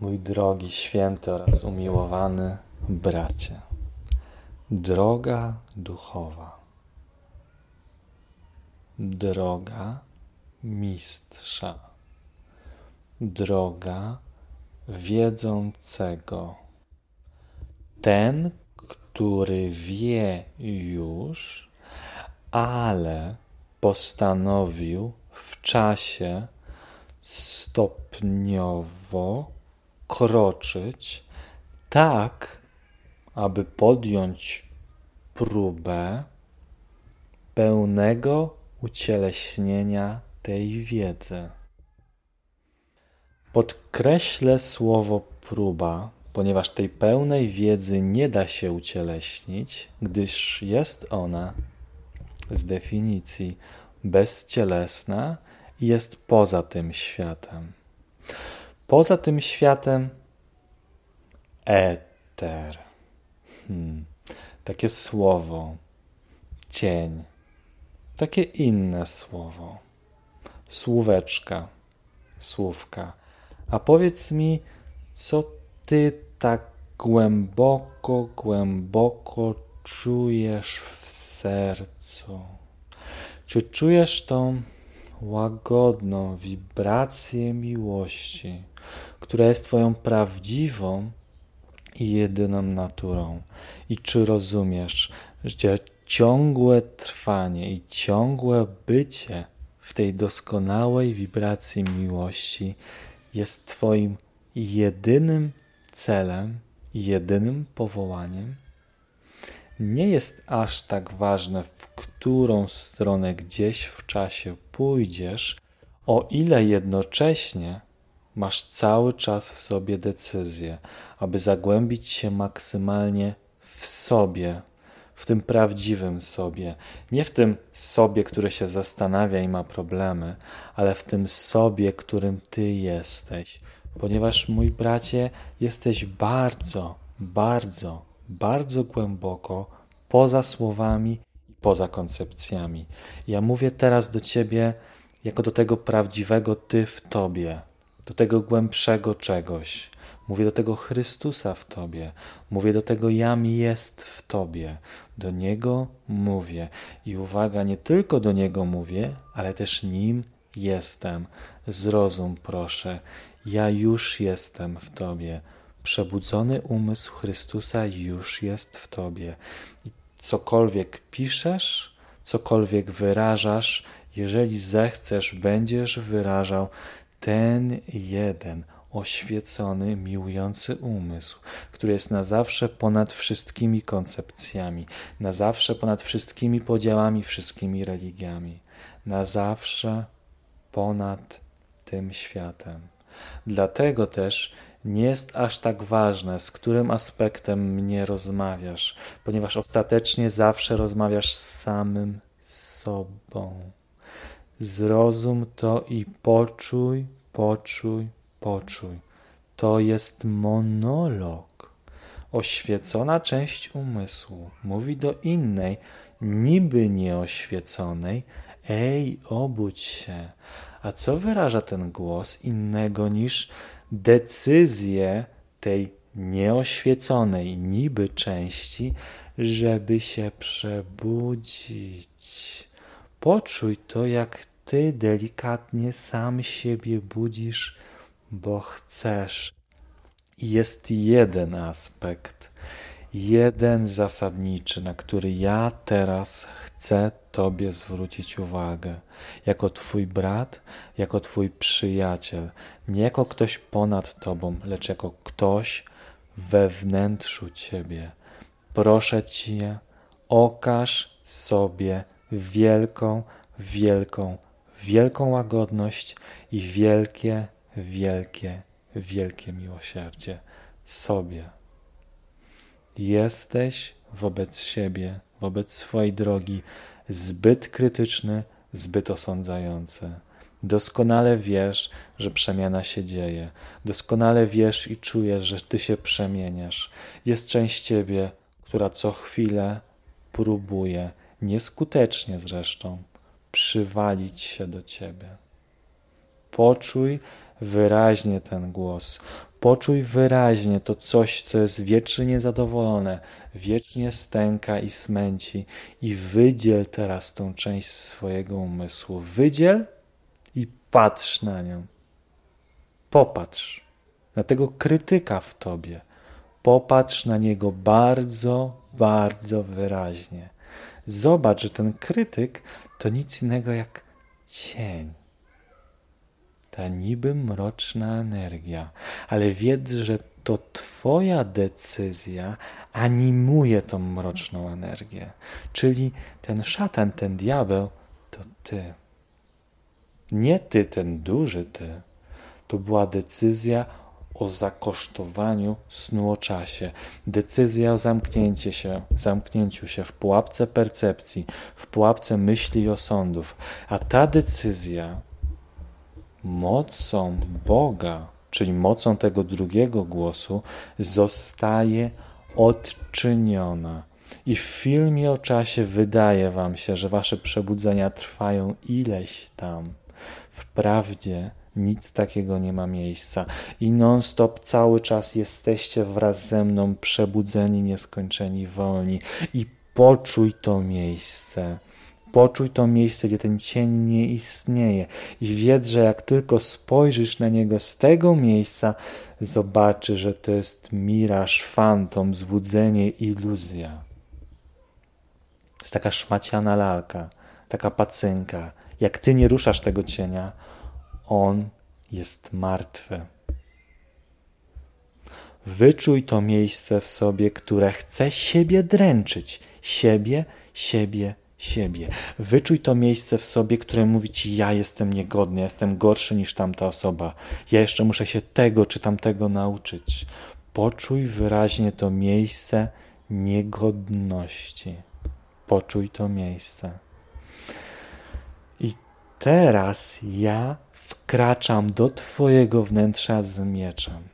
Mój drogi, święty oraz umiłowany bracie, droga duchowa, droga mistrza, droga wiedzącego, ten, który wie już, ale postanowił w czasie stopniowo kroczyć tak, aby podjąć próbę pełnego ucieleśnienia tej wiedzy. Podkreślę słowo próba, ponieważ tej pełnej wiedzy nie da się ucieleśnić, gdyż jest ona z definicji bezcielesna i jest poza tym światem. Poza tym światem eter. Hmm. Takie słowo, cień, takie inne słowo, słóweczka, słówka. A powiedz mi, co ty tak głęboko, głęboko czujesz w sercu? Czy czujesz tą łagodną wibrację miłości, która jest Twoją prawdziwą i jedyną naturą. I czy rozumiesz, że ciągłe trwanie i ciągłe bycie w tej doskonałej wibracji miłości jest Twoim jedynym celem, jedynym powołaniem? Nie jest aż tak ważne, w którą stronę gdzieś w czasie pójdziesz, o ile jednocześnie masz cały czas w sobie decyzję, aby zagłębić się maksymalnie w sobie, w tym prawdziwym sobie. Nie w tym sobie, który się zastanawia i ma problemy, ale w tym sobie, którym ty jesteś. Ponieważ, mój bracie, jesteś bardzo, bardzo, bardzo głęboko poza słowami poza koncepcjami. Ja mówię teraz do ciebie jako do tego prawdziwego ty w tobie do tego głębszego czegoś. Mówię do tego Chrystusa w Tobie. Mówię do tego Jam jest w Tobie. Do Niego mówię. I uwaga, nie tylko do Niego mówię, ale też Nim jestem. Zrozum, proszę. Ja już jestem w Tobie. Przebudzony umysł Chrystusa już jest w Tobie. I cokolwiek piszesz, cokolwiek wyrażasz, jeżeli zechcesz, będziesz wyrażał ten jeden oświecony, miłujący umysł, który jest na zawsze ponad wszystkimi koncepcjami, na zawsze ponad wszystkimi podziałami, wszystkimi religiami, na zawsze ponad tym światem. Dlatego też nie jest aż tak ważne, z którym aspektem mnie rozmawiasz, ponieważ ostatecznie zawsze rozmawiasz z samym sobą. Zrozum to i poczuj, poczuj, poczuj. To jest monolog. Oświecona część umysłu mówi do innej, niby nieoświeconej: Ej, obudź się. A co wyraża ten głos innego niż decyzję tej nieoświeconej niby części, żeby się przebudzić? Poczuj to, jak ty delikatnie sam siebie budzisz, bo chcesz. Jest jeden aspekt, jeden zasadniczy, na który ja teraz chcę Tobie zwrócić uwagę. Jako Twój brat, jako Twój przyjaciel, nie jako ktoś ponad Tobą, lecz jako ktoś we wnętrzu Ciebie. Proszę Cię, okaż sobie wielką, wielką, wielką łagodność i wielkie, wielkie, wielkie miłosierdzie sobie. Jesteś wobec siebie, wobec swojej drogi zbyt krytyczny, zbyt osądzający. Doskonale wiesz, że przemiana się dzieje. Doskonale wiesz i czujesz, że ty się przemieniasz. Jest część ciebie, która co chwilę próbuje nieskutecznie zresztą, przywalić się do ciebie. Poczuj, wyraźnie ten głos. Poczuj wyraźnie to coś, co jest wiecznie niezadowolone, wiecznie stęka i smęci, i wydziel teraz tą część swojego umysłu. Wydziel i patrz na nią. Popatrz na tego krytyka w tobie. Popatrz na niego bardzo, bardzo wyraźnie. Zobacz, że ten krytyk to nic innego jak cień. Ta niby mroczna energia, ale wiedz, że to Twoja decyzja animuje tą mroczną energię. Czyli ten szatan, ten diabeł, to Ty. Nie Ty, ten duży Ty. To była decyzja o zakosztowaniu snu o czasie, decyzja o zamknięciu się, zamknięciu się w pułapce percepcji, w pułapce myśli i osądów. A ta decyzja mocą Boga, czyli mocą tego drugiego głosu, zostaje odczyniona. I w filmie o czasie wydaje wam się, że wasze przebudzenia trwają ileś tam. Wprawdzie nic takiego nie ma miejsca. I non-stop cały czas jesteście wraz ze mną przebudzeni, nieskończeni, wolni. I poczuj to miejsce. Poczuj to miejsce, gdzie ten cień nie istnieje. I wiedz, że jak tylko spojrzysz na niego z tego miejsca, zobaczysz, że to jest miraż, fantom, złudzenie, iluzja. To jest taka szmaciana lalka, taka pacynka. Jak ty nie ruszasz tego cienia, on jest martwy. Wyczuj to miejsce w sobie, które chce siebie dręczyć. Siebie, siebie, siebie. Wyczuj to miejsce w sobie, które mówi ci: Ja jestem niegodny, ja jestem gorszy niż tamta osoba. Ja jeszcze muszę się tego czy tamtego nauczyć. Poczuj wyraźnie to miejsce niegodności. Poczuj to miejsce. I teraz ja wkraczam do Twojego wnętrza z mieczem.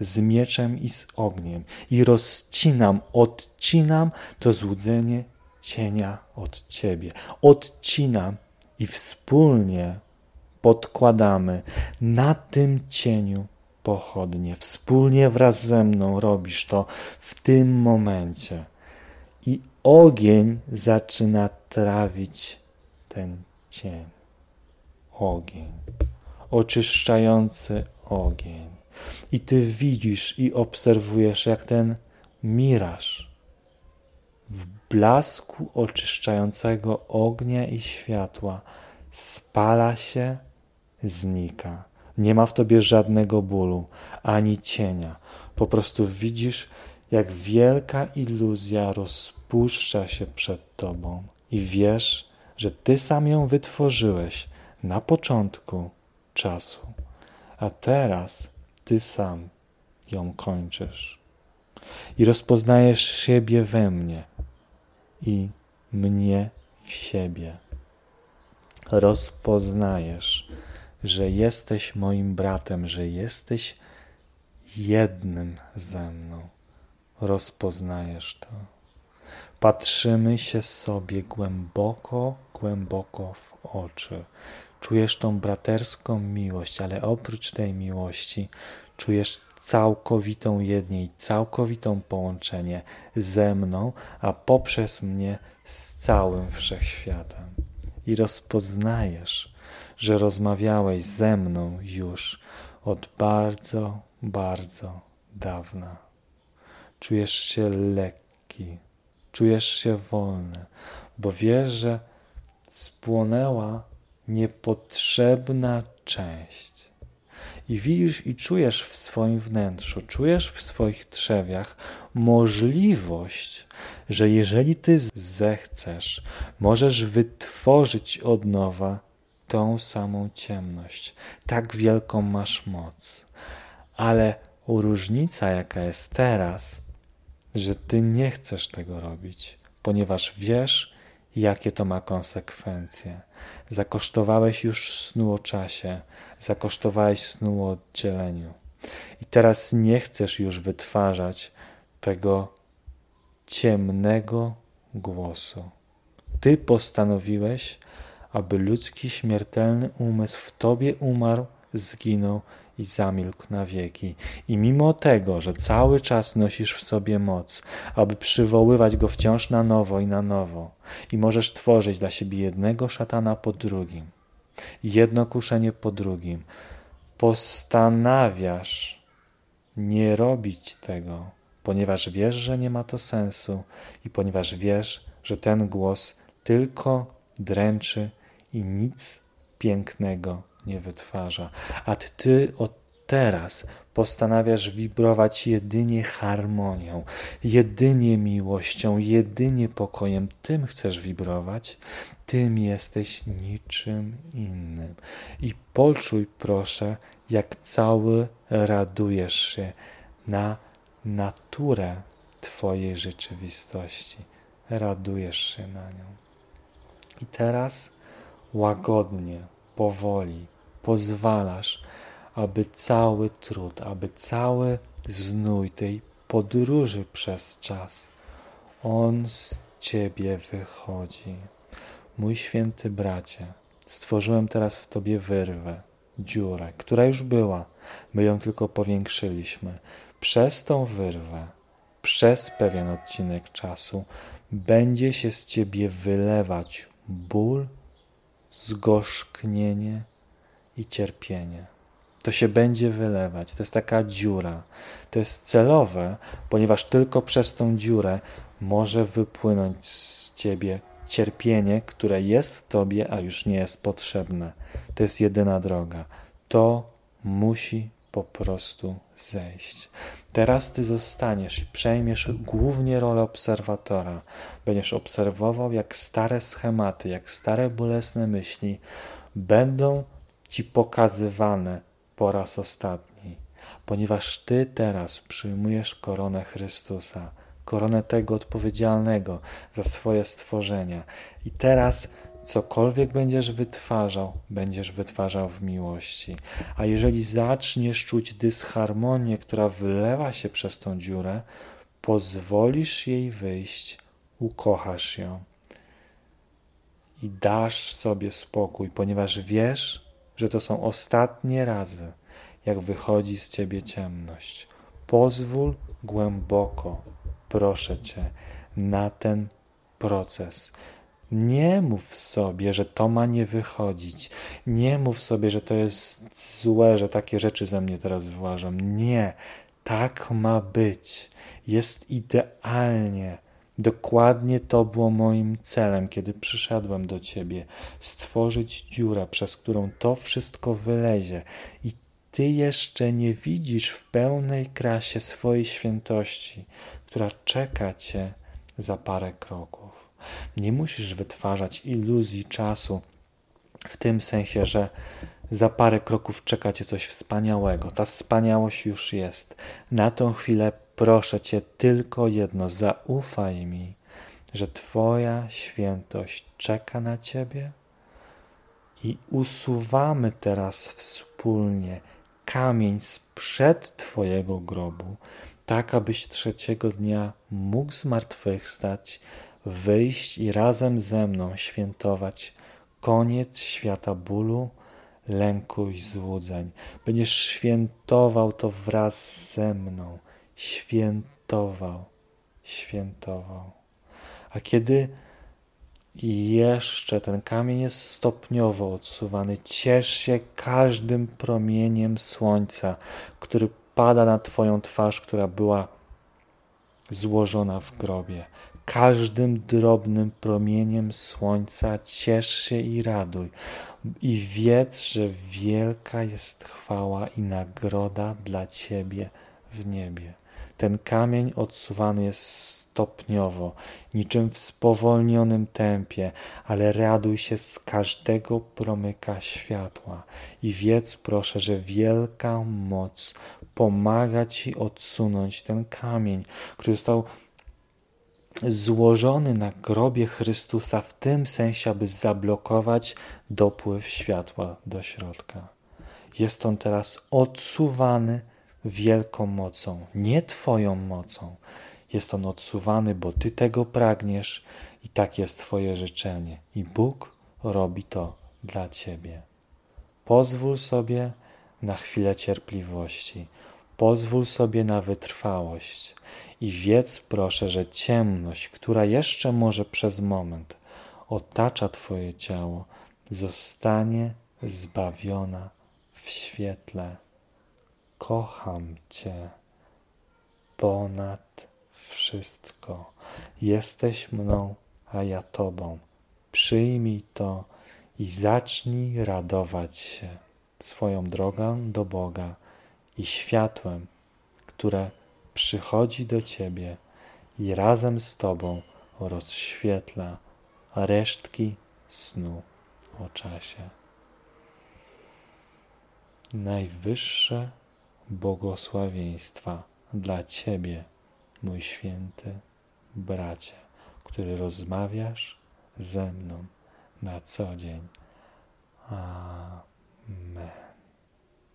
Z mieczem i z ogniem. I rozcinam, odcinam to złudzenie cienia od Ciebie. Odcinam i wspólnie podkładamy na tym cieniu pochodnie. Wspólnie wraz ze mną robisz to w tym momencie. I ogień zaczyna trawić ten cień ogień, oczyszczający ogień. I ty widzisz i obserwujesz, jak ten miraż blasku oczyszczającego ognia i światła spala się, znika. Nie ma w tobie żadnego bólu ani cienia. Po prostu widzisz, jak wielka iluzja rozpuszcza się przed tobą i wiesz, że ty sam ją wytworzyłeś na początku czasu, a teraz Ty sam ją kończysz. I rozpoznajesz siebie we mnie i mnie w siebie. Rozpoznajesz, że jesteś moim bratem, że jesteś jednym ze mną. Rozpoznajesz to. Patrzymy się sobie głęboko, głęboko w oczy. Czujesz tą braterską miłość, ale oprócz tej miłości czujesz całkowitą jedniej, całkowitą połączenie ze mną, a poprzez mnie z całym wszechświatem. I rozpoznajesz, że rozmawiałeś ze mną już od bardzo, bardzo dawna. Czujesz się lekki, czujesz się wolny, bo wiesz, że spłonęła niepotrzebna część. I widzisz i czujesz w swoim wnętrzu, czujesz w swoich trzewiach możliwość, że jeżeli ty zechcesz, możesz wytworzyć od nowa tą samą ciemność. Tak wielką masz moc. Ale różnica, jaka jest teraz, że ty nie chcesz tego robić, ponieważ wiesz, jakie to ma konsekwencje. Zakosztowałeś już snu o czasie, zakosztowałeś snu o oddzieleniu. I teraz nie chcesz już wytwarzać tego ciemnego głosu. Ty postanowiłeś, aby ludzki śmiertelny umysł w tobie umarł zginął i zamilkł na wieki. I mimo tego, że cały czas nosisz w sobie moc, aby przywoływać go wciąż na nowo i na nowo, i możesz tworzyć dla siebie jednego szatana po drugim, jedno kuszenie po drugim, postanawiasz nie robić tego, ponieważ wiesz, że nie ma to sensu i ponieważ wiesz, że ten głos tylko dręczy i nic pięknego nie wytwarza. A ty od teraz postanawiasz wibrować jedynie harmonią, jedynie miłością, jedynie pokojem. Tym chcesz wibrować, tym jesteś niczym innym. I poczuj, proszę, jak cały radujesz się na naturę Twojej rzeczywistości. Radujesz się na nią. I teraz łagodnie, powoli pozwalasz, aby cały trud, aby cały znój tej podróży przez czas, on z Ciebie wychodzi. Mój święty bracie, stworzyłem teraz w Tobie wyrwę, dziurę, która już była, my ją tylko powiększyliśmy. Przez tą wyrwę, przez pewien odcinek czasu, będzie się z Ciebie wylewać ból, zgorzknienie i cierpienie. To się będzie wylewać. To jest taka dziura. To jest celowe, ponieważ tylko przez tą dziurę może wypłynąć z ciebie cierpienie, które jest w tobie, a już nie jest potrzebne. To jest jedyna droga. To musi po prostu zejść. Teraz ty zostaniesz i przejmiesz głównie rolę obserwatora. Będziesz obserwował, jak stare schematy, jak stare bolesne myśli będą ci pokazywane po raz ostatni, ponieważ ty teraz przyjmujesz koronę Chrystusa, koronę tego odpowiedzialnego za swoje stworzenia. I teraz cokolwiek będziesz wytwarzał, będziesz wytwarzał w miłości. A jeżeli zaczniesz czuć dysharmonię, która wylewa się przez tą dziurę, pozwolisz jej wyjść, ukochasz ją i dasz sobie spokój, ponieważ wiesz, że to są ostatnie razy, jak wychodzi z ciebie ciemność. Pozwól głęboko, proszę cię, na ten proces. Nie mów sobie, że to ma nie wychodzić. Nie mów sobie, że to jest złe, że takie rzeczy ze mnie teraz wyłażą. Nie, tak ma być. Jest idealnie. Dokładnie to było moim celem, kiedy przyszedłem do Ciebie stworzyć dziurę, przez którą to wszystko wylezie. I Ty jeszcze nie widzisz w pełnej krasie swojej świętości, która czeka Cię za parę kroków. Nie musisz wytwarzać iluzji czasu w tym sensie, że za parę kroków czeka cię coś wspaniałego. Ta wspaniałość już jest. Na tą chwilę proszę cię tylko jedno: zaufaj mi, że Twoja świętość czeka na ciebie i usuwamy teraz wspólnie kamień sprzed Twojego grobu, tak abyś trzeciego dnia mógł zmartwychwstać wyjść i razem ze mną świętować koniec świata bólu, lęku i złudzeń. Będziesz świętował to wraz ze mną. Świętował, świętował. A kiedy jeszcze ten kamień jest stopniowo odsuwany, ciesz się każdym promieniem słońca, który pada na Twoją twarz, która była złożona w grobie każdym drobnym promieniem słońca ciesz się i raduj i wiedz, że wielka jest chwała i nagroda dla Ciebie w niebie. Ten kamień odsuwany jest stopniowo, niczym w spowolnionym tempie, ale raduj się z każdego promyka światła i wiedz proszę, że wielka moc pomaga Ci odsunąć ten kamień, który został złożony na grobie Chrystusa w tym sensie, aby zablokować dopływ światła do środka. Jest on teraz odsuwany wielką mocą, nie Twoją mocą. Jest on odsuwany, bo Ty tego pragniesz i tak jest Twoje życzenie. I Bóg robi to dla Ciebie. Pozwól sobie na chwilę cierpliwości. Pozwól sobie na wytrwałość i wiedz proszę, że ciemność, która jeszcze może przez moment otacza Twoje ciało, zostanie zbawiona w świetle. Kocham Cię ponad wszystko. Jesteś mną, a ja Tobą. Przyjmij to i zacznij radować się swoją drogą do Boga i światłem, które przychodzi do Ciebie i razem z Tobą rozświetla resztki snu o czasie. Najwyższe błogosławieństwa dla Ciebie, mój święty bracie, który rozmawiasz ze mną na co dzień. Amen.